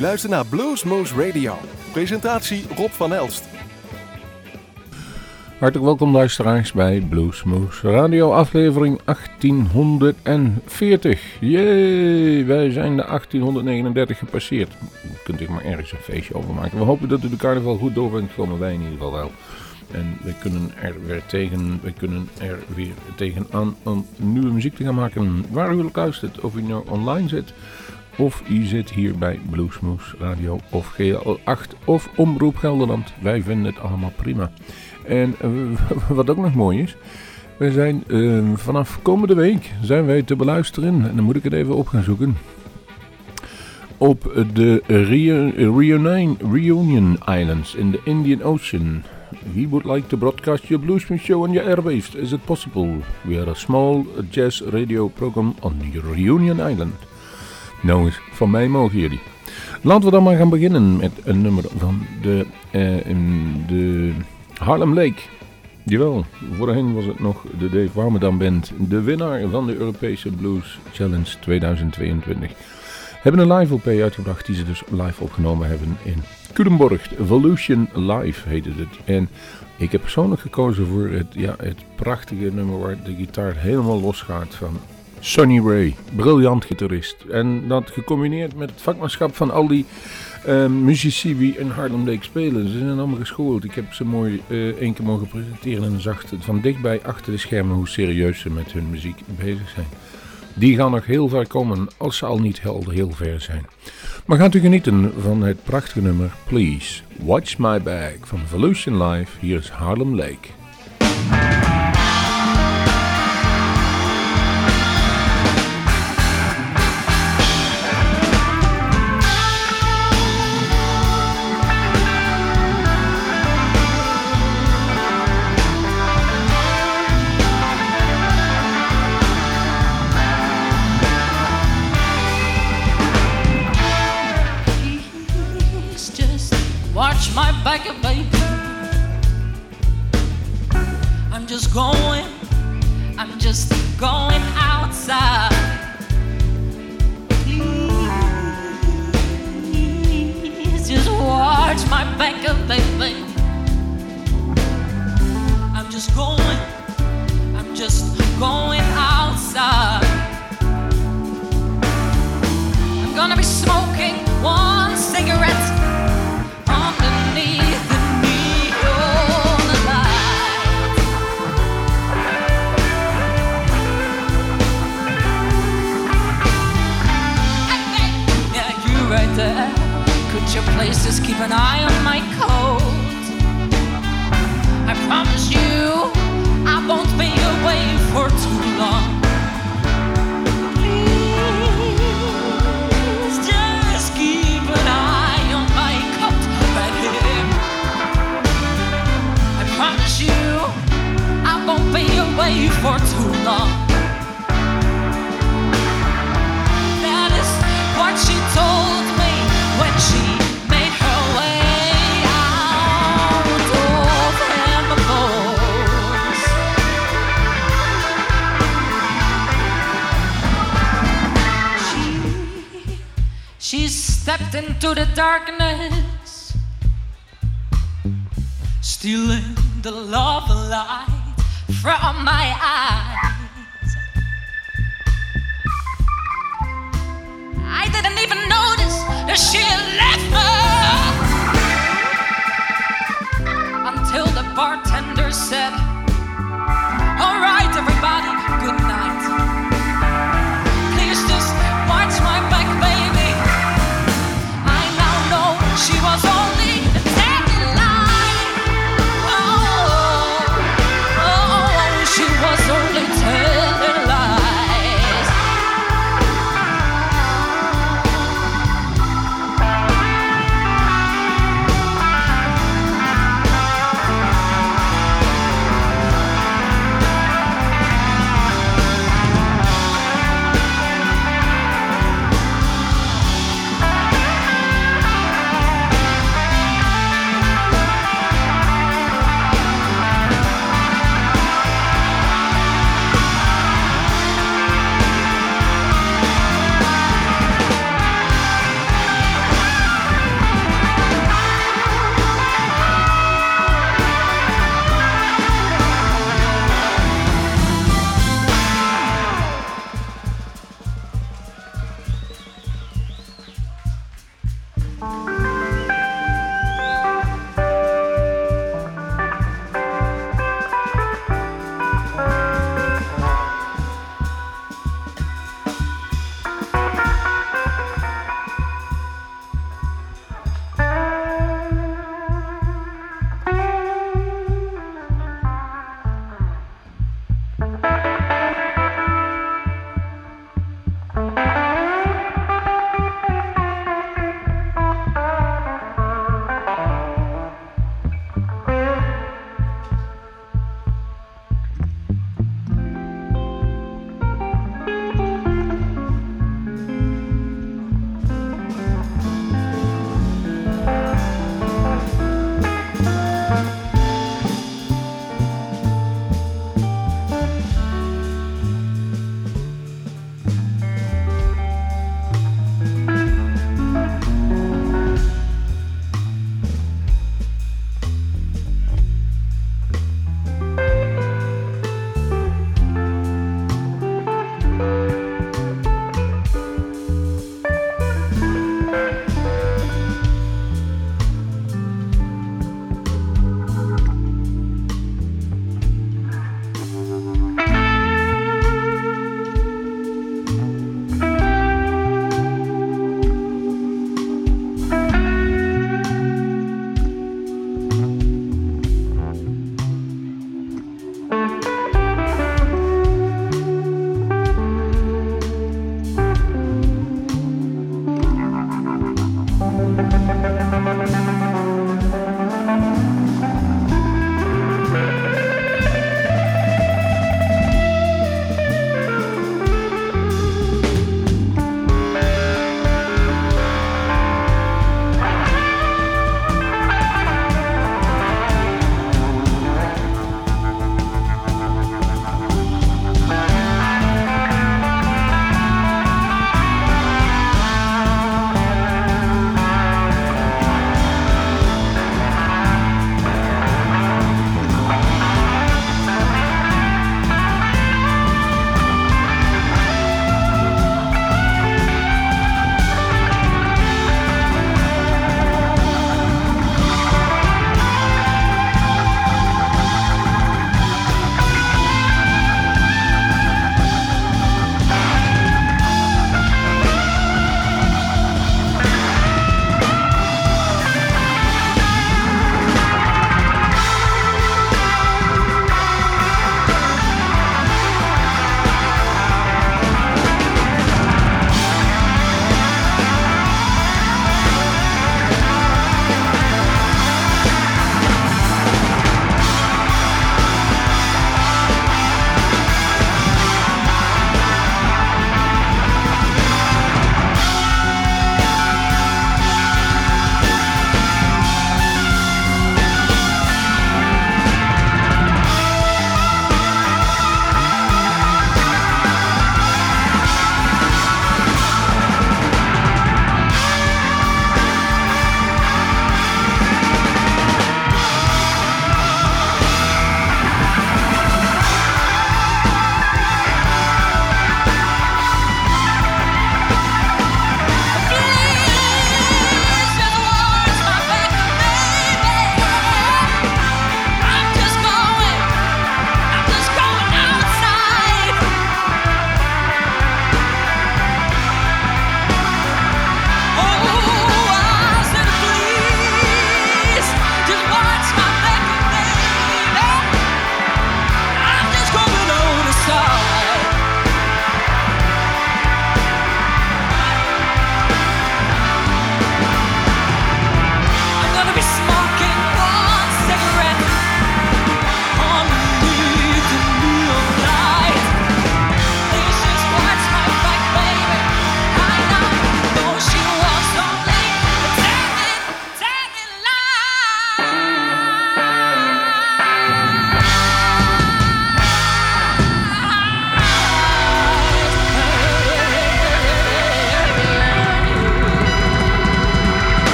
U luistert naar Bluesmoose Radio. Presentatie Rob van Elst. Hartelijk welkom luisteraars bij Bluesmoose Radio aflevering 1840. Jee, wij zijn de 1839 gepasseerd. Kunt er maar ergens een feestje over maken. We hopen dat u de carnaval goed door bent gekomen, wij in ieder geval wel. En we kunnen er weer tegen, we kunnen er weer tegenaan om nieuwe muziek te gaan maken. Waar u luistert, of u nou online zit, of u zit hier bij Bluesmoose Radio of GL8 of Omroep Gelderland. Wij vinden het allemaal prima. En uh, wat ook nog mooi is, we zijn uh, vanaf komende week zijn wij te beluisteren, en dan moet ik het even op gaan zoeken, op de Reunion, Reunion Islands in the Indian Ocean. We would like to broadcast your Bluesman show on your airwaves. Is it possible? We are a small jazz radio program on the Reunion Island. Nou eens, van mij mogen jullie. Laten we dan maar gaan beginnen met een nummer van de, uh, de Harlem Lake. Jawel, voorheen was het nog de Dave Warmerdam Band, de winnaar van de Europese Blues Challenge 2022. Hebben een live LP uitgebracht die ze dus live opgenomen hebben in Culemborg. Evolution Live heette het. En ik heb persoonlijk gekozen voor het, ja, het prachtige nummer waar de gitaar helemaal losgaat van Sonny Ray. Briljant gitarist. En dat gecombineerd met het vakmanschap van al die uh, muzici die in Harlem Lake spelen. Ze zijn allemaal geschoold. Ik heb ze mooi uh, één keer mogen presenteren en zag van dichtbij achter de schermen hoe serieus ze met hun muziek bezig zijn. Die gaan nog heel ver komen als ze al niet heel, heel ver zijn. Maar gaat u genieten van het prachtige nummer Please Watch My Bag van Evolution Live. Hier is Harlem Lake. Stepped into the darkness, stealing the love light from my eyes. I didn't even notice that she left her until the bartender said,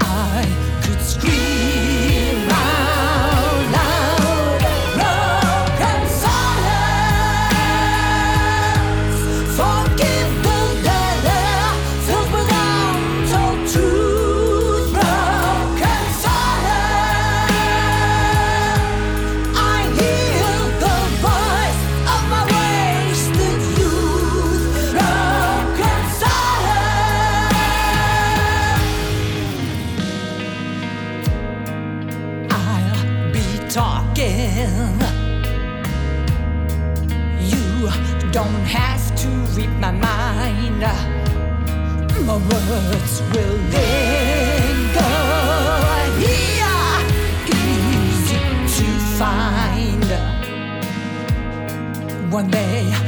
I could scream One day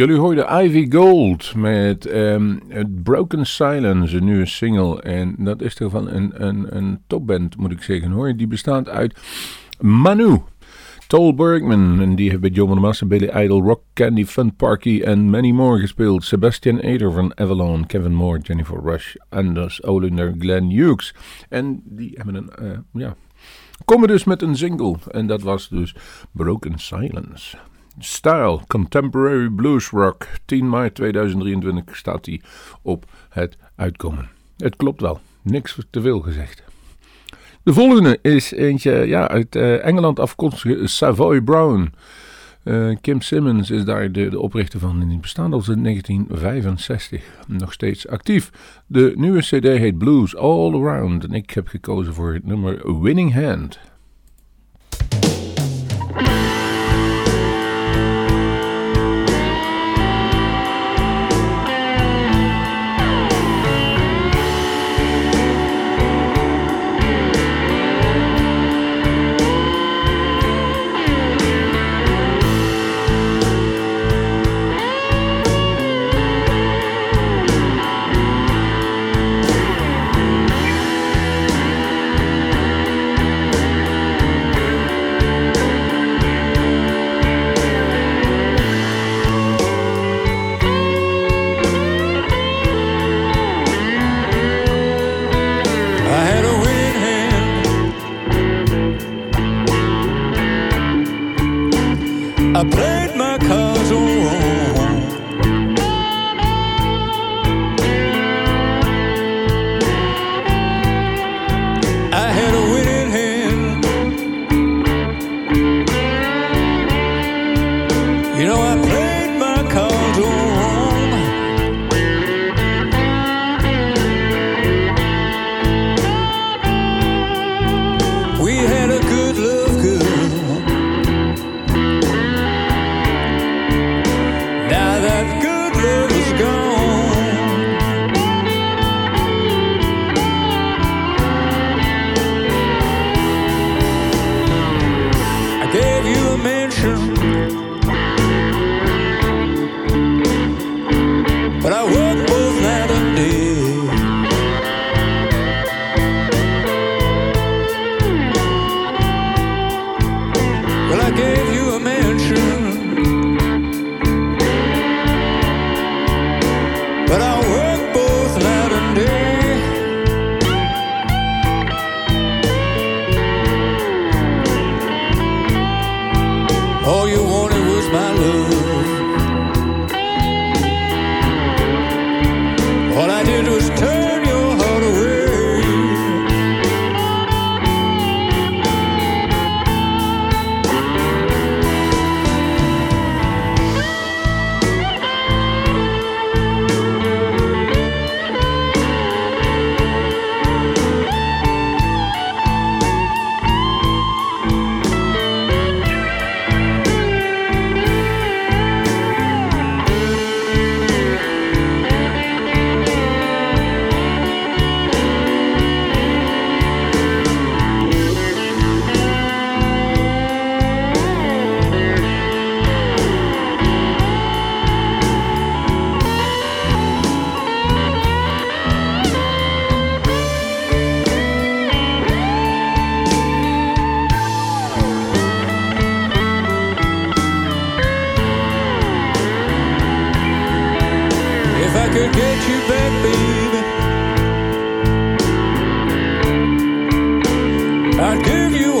Jullie hoorden Ivy Gold met ehm, Broken Silence, een nieuwe single. En dat is toch van een, een, een topband, moet ik zeggen hoor. Die bestaat uit Manu, Tol Bergman, en die heeft bij Massa, Billy Idol, Rock Candy, Fun Parky en many more gespeeld. Sebastian Eder van Avalon, Kevin Moore, Jennifer Rush, Anders Olinder, Glenn Hughes. En die hebben een, eh, ja, komen dus met een single. En dat was dus Broken Silence. Style, Contemporary Blues Rock. 10 mei 2023 staat hij op het uitkomen. Het klopt wel, niks te veel gezegd. De volgende is eentje ja, uit eh, Engeland afkomstige Savoy Brown. Eh, Kim Simmons is daar de, oprichter van en die bestaat al sinds 1965. Nog steeds actief. De nieuwe cd heet Blues All Around en ik heb gekozen voor het nummer Winning Hand. could get you back, baby. I'd give you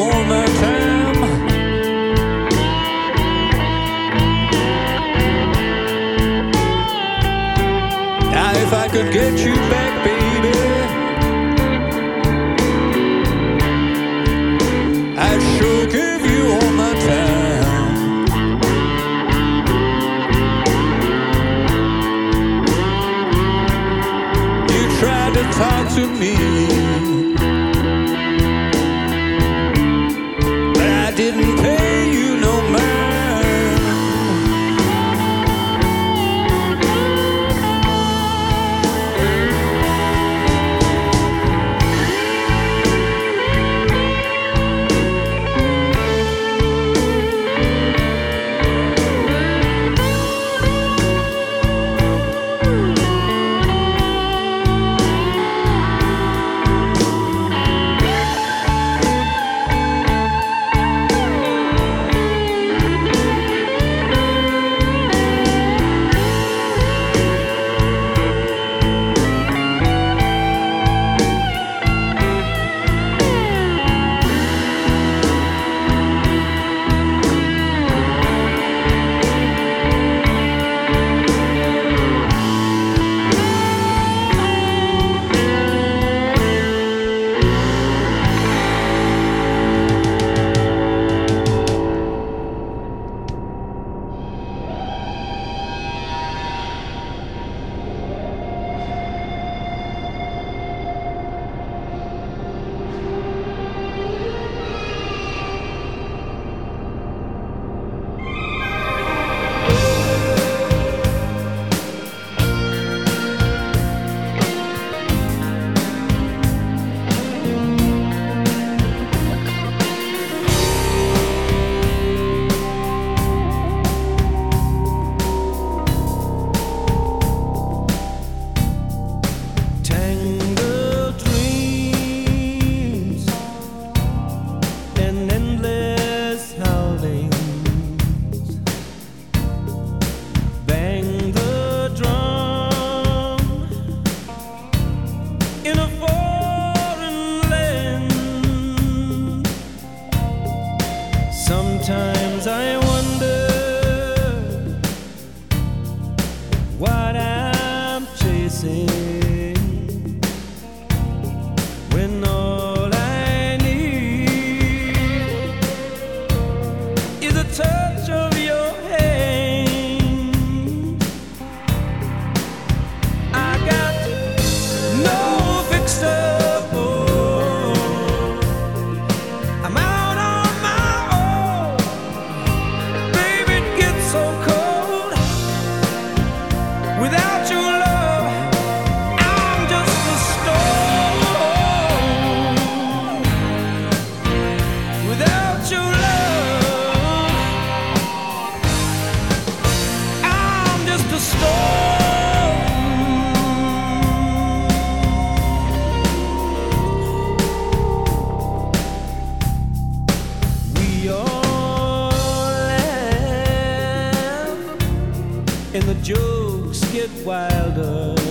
and the jokes get wilder.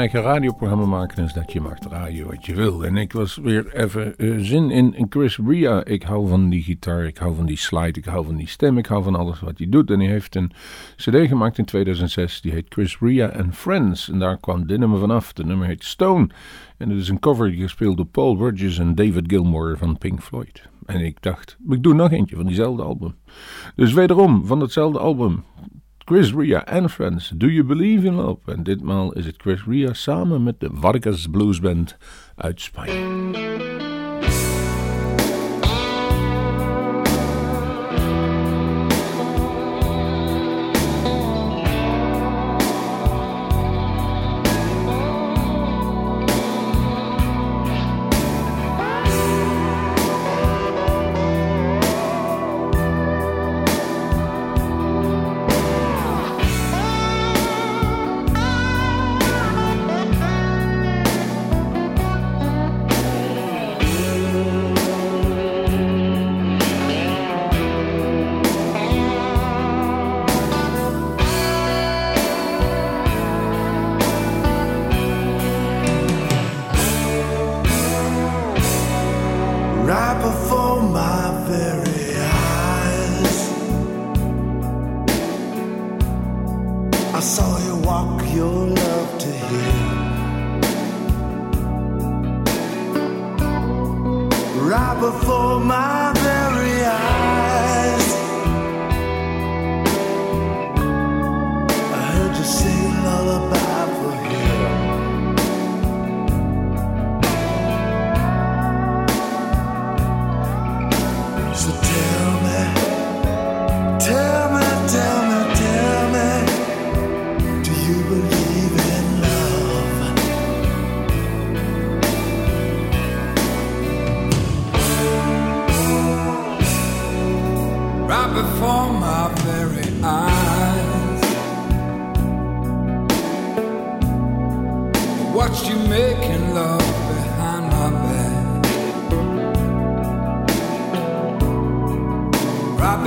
Eigen radioprogramma maken is dat je mag draaien wat je wil. En ik was weer even eh, zin in Chris Ria. Ik hou van die gitaar, ik hou van die slide, ik hou van die stem, ik hou van alles wat hij doet. En hij heeft een cd gemaakt in 2006, die heet Chris Ria and Friends. En daar kwam dit nummer vanaf. De nummer heet Stone. En het is een cover die gespeeld door Paul Rodgers en David Gilmour van Pink Floyd. En ik dacht, ik doe nog eentje van diezelfde album. Dus wederom van hetzelfde album. Chris Ria and Friends, Do You Believe in Love? En ditmaal is het Chris Ria samen met de Vargas Blues Band uit Spanje.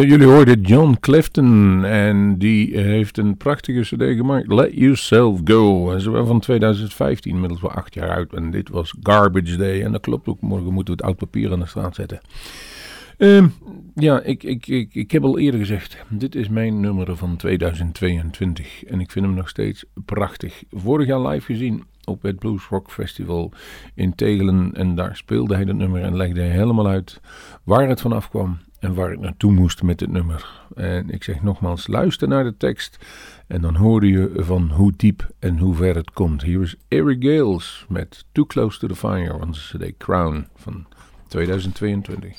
Ja, jullie hoorden John Clifton en die heeft een prachtige cd gemaakt, Let Yourself Go. Dat is wel van 2015, inmiddels wel acht jaar oud. En dit was Garbage Day en dat klopt ook, morgen moeten we het oud papier aan de straat zetten. Ehm, ja, ik, ik, ik, ik heb al eerder gezegd, dit is mijn nummer van 2022 en ik vind hem nog steeds prachtig. Vorig jaar live gezien op het Blues Rock Festival in Tegelen en daar speelde hij dat nummer en legde hij helemaal uit waar het vanaf kwam en waar het naartoe moest met het nummer. En ik zeg nogmaals, luister naar de tekst en dan hoor je van hoe diep en hoe ver het komt. Hier is Eric Gales met Too Close to the Fire van de Crown van 2022.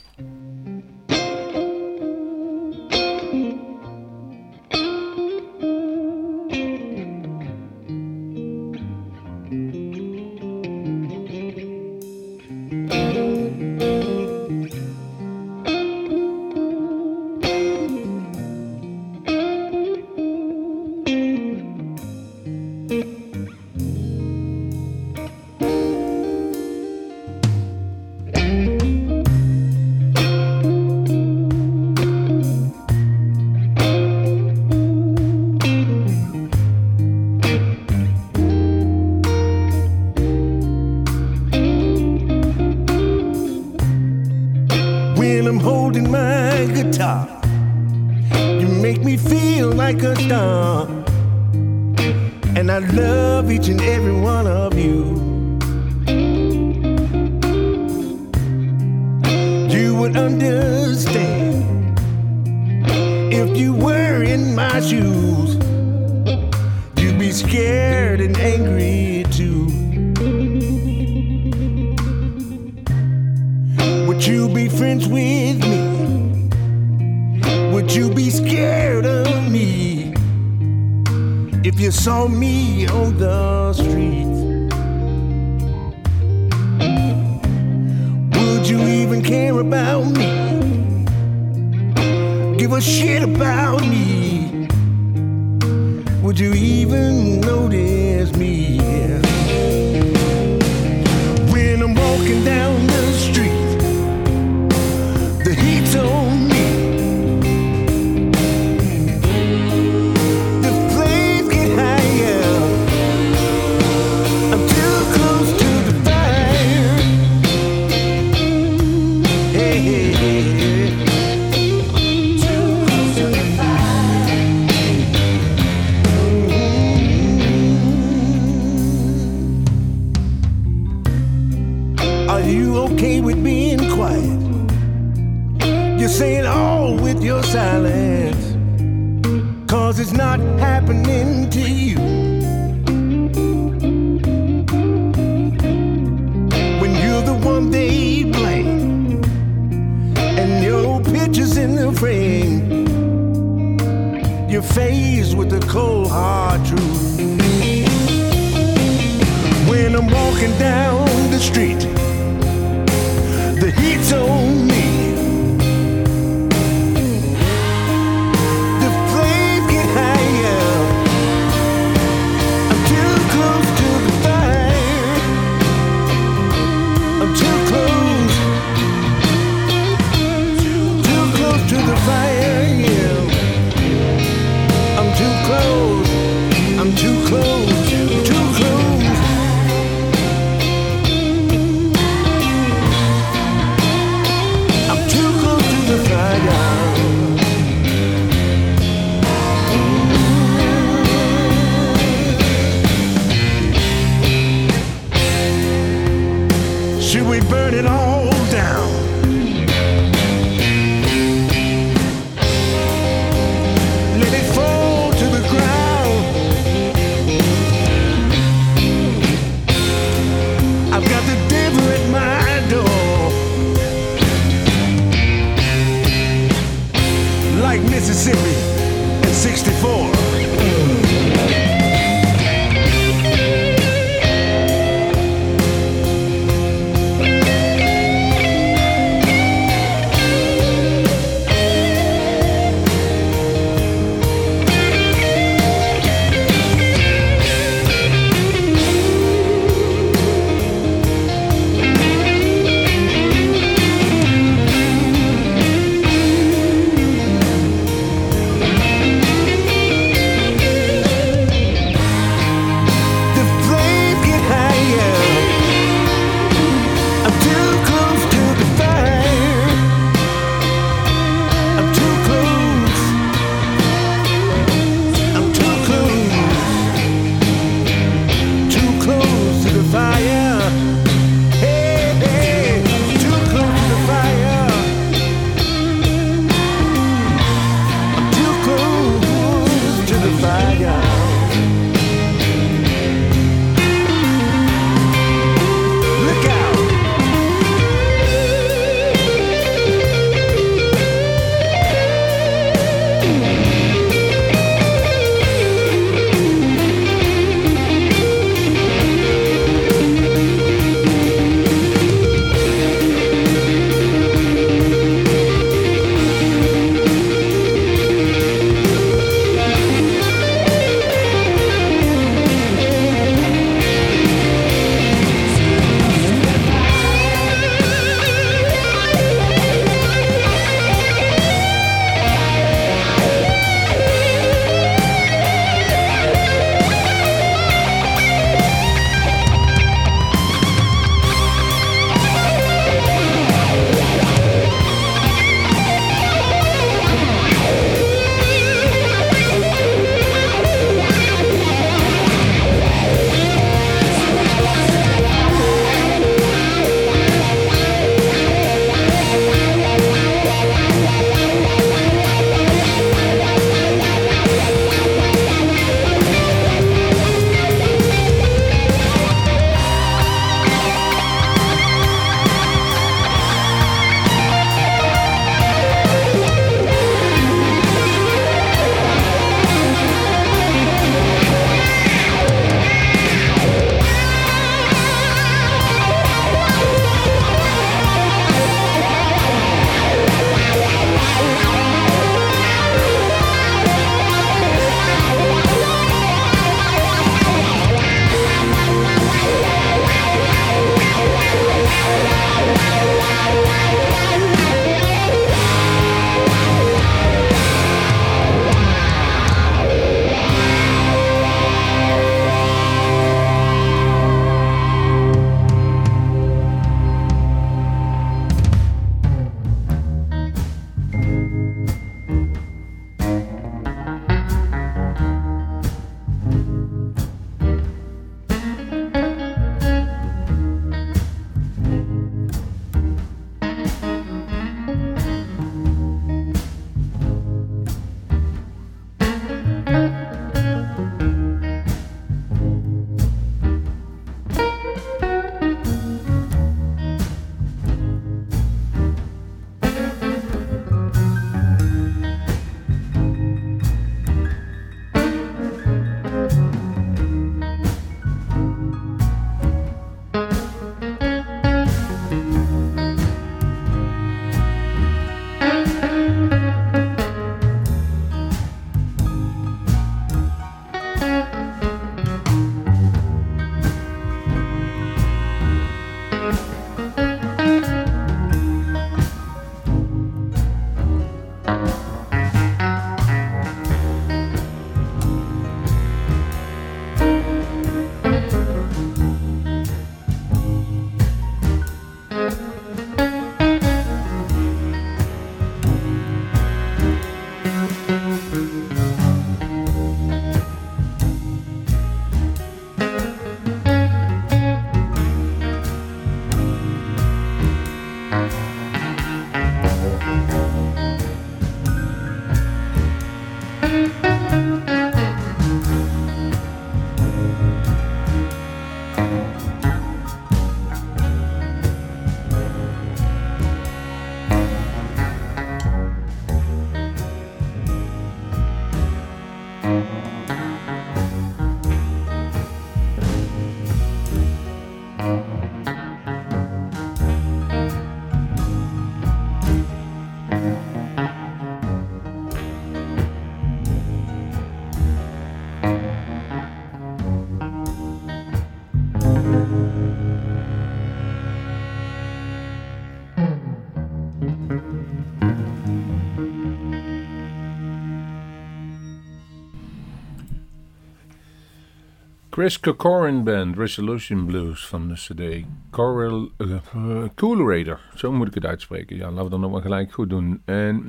Chris Corcoran Band, Resolution Blues van de CD Coral, uh, Coolerator. Zo moet ik het uitspreken. Ja, laten we dat nog maar gelijk goed doen. En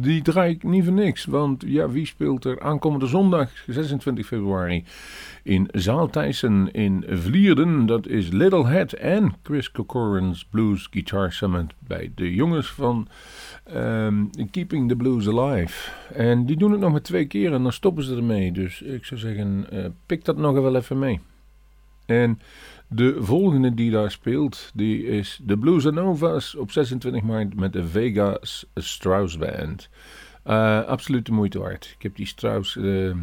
die draai ik niet voor niks. Want ja, wie speelt er aankomende zondag 26 februari in Zaal Thijssen in Vlierden? Dat is Little Head en Chris Corcoran's Blues Guitar Summit bij de jongens van um, Keeping the Blues Alive. En die doen het nog maar twee keer en dan stoppen ze ermee. Dus ik zou zeggen, uh, pik dat nog wel even mee. En de volgende die daar speelt, die is de Blues Novas op 26 maart met de Vegas Strauss Band. Uh, absoluut de moeite waard. Ik heb die Strauss uh,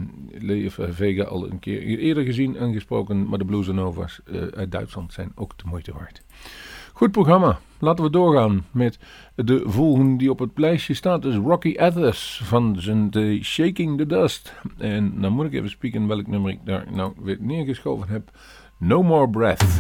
Vega al een keer eerder gezien en gesproken, maar de Blues Novas uh, uit Duitsland zijn ook de moeite waard. Goed programma. Laten we doorgaan met de volgende die op het lijstje staat. is Rocky Athers van zijn The Shaking the Dust. En dan moet ik even spieken welk nummer ik daar nou weer neergeschoven heb. No More Breath.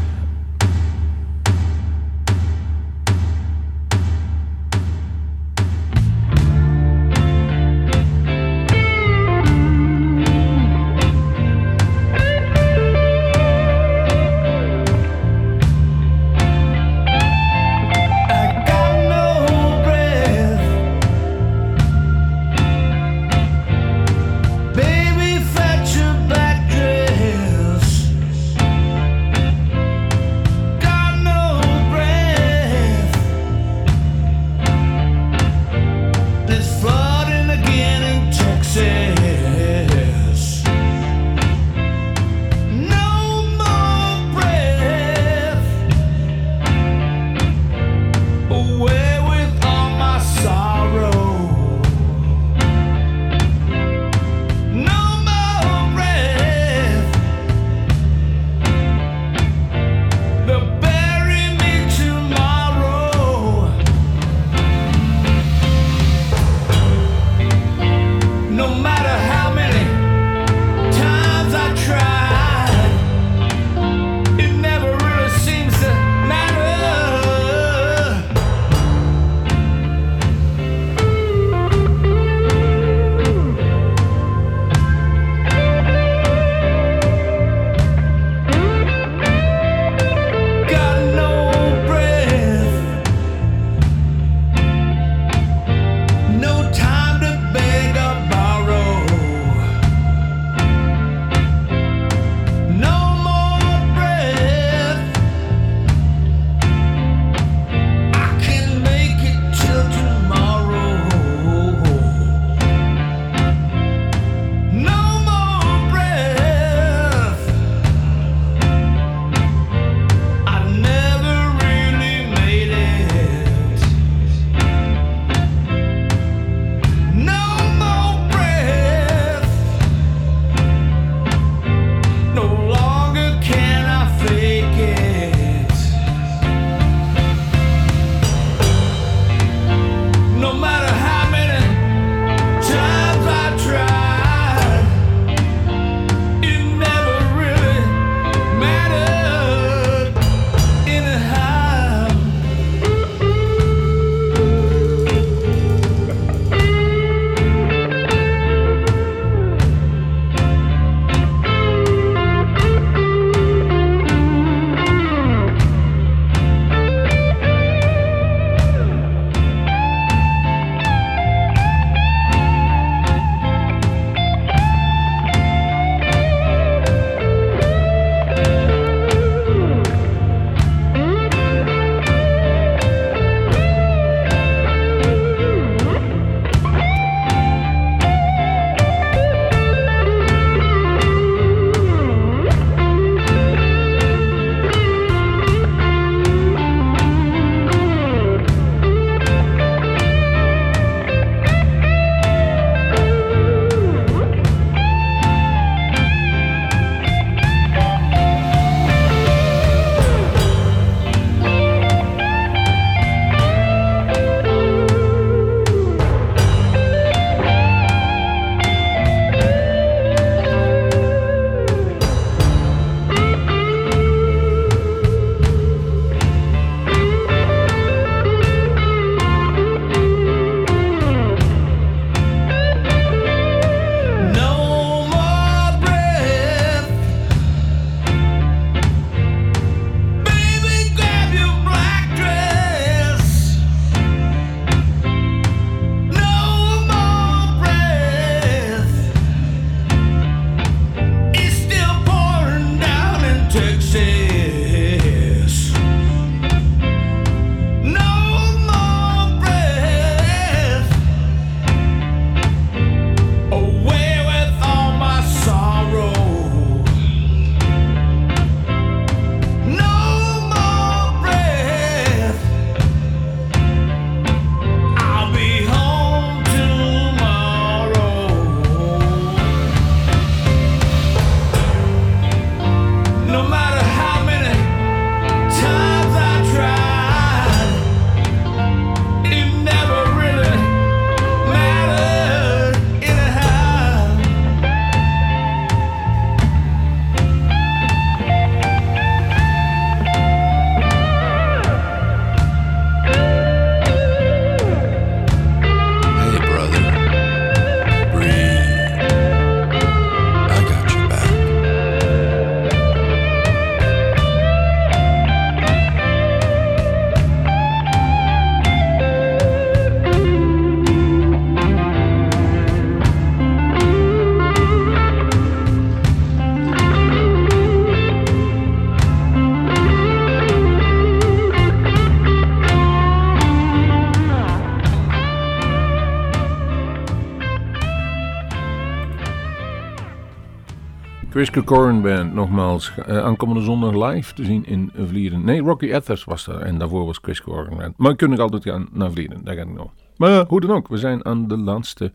Chris Corcoran Band, nogmaals. eh, aankomende zondag live te zien in Vlieren. Nee, Rocky Ethers was er. En daarvoor was Chris Corcoran Band. Maar kun ik altijd gaan naar Vlieren. Daar ga ik nog. Maar hoe dan ook, we zijn aan de laatste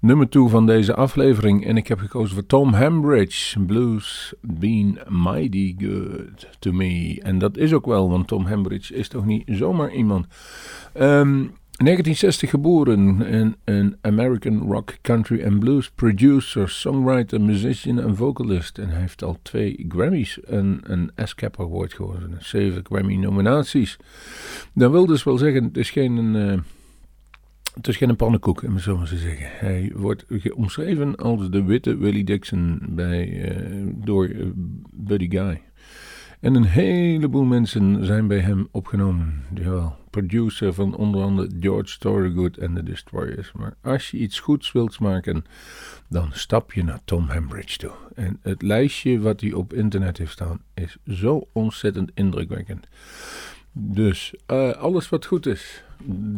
nummer toe van deze aflevering. En ik heb gekozen voor Tom Hambridge. Blues been mighty good to me. En dat is ook wel, want Tom Hambridge is toch niet zomaar iemand. Ehm 1960 geboren en een American rock, country en blues producer, songwriter, musician en vocalist. En hij heeft al twee Grammys en een ASCAP Award gewonnen. Zeven Grammy nominaties. Dat wil dus wel zeggen, het is geen... een, eh, het is geen pannenkoek, om het zo maar te zeggen. Hij wordt omschreven als de witte Willie Dixon bij, eh, door eh, Buddy Guy. En een heleboel mensen zijn bij hem opgenomen. Jawel, producer van onder andere George Thorogood en The Destroyers. Maar als je iets goeds wilt maken, dan stap je naar Tom Hambridge toe. En het lijstje wat hij op internet heeft staan is zo ontzettend indrukwekkend. Dus eh, alles wat goed is,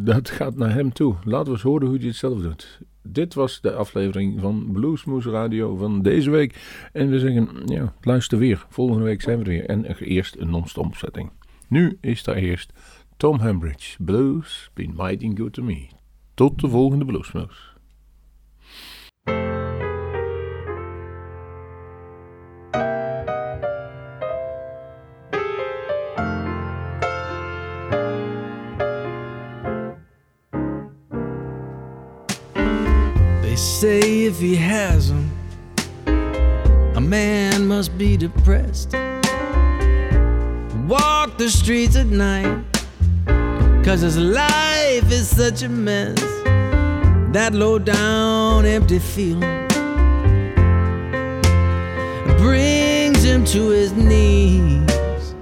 dat gaat naar hem toe. Laten we eens horen hoe hij het zelf doet. Dit was de aflevering van Bluesmoes Radio van deze week. En we zeggen, ja, luister weer. Volgende week zijn we er weer. En er eerst een non-stop setting. Nu is daar eerst Tom Hambridge. Blues, been mighty good to me. Tot de volgende Bluesmoes. They say if he has them, a man must be depressed. Walk the streets at night, cause his life is such a mess. That low down, empty feeling brings him to his knees.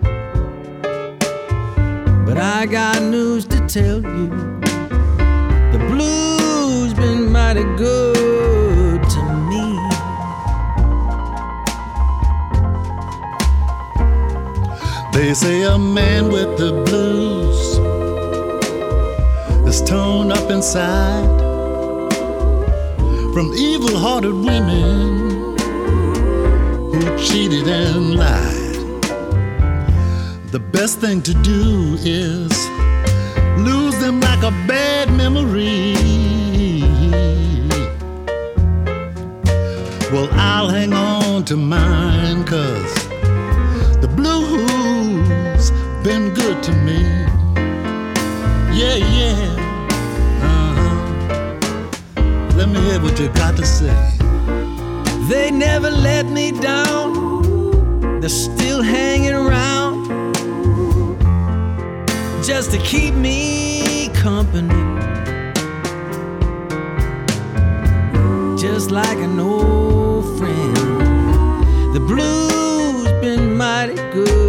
But I got news to tell you. The blues been mighty good to me. They say a man with the blues inside from evil hearted women who cheated and lied. The best thing to do is lose them like a bad memory. Well, I'll hang on to mine, cause the blues been good to me. Yeah, yeah. Let me hear what you got to say. They never let me down. They're still hanging around just to keep me company. Just like an old friend. The blues been mighty good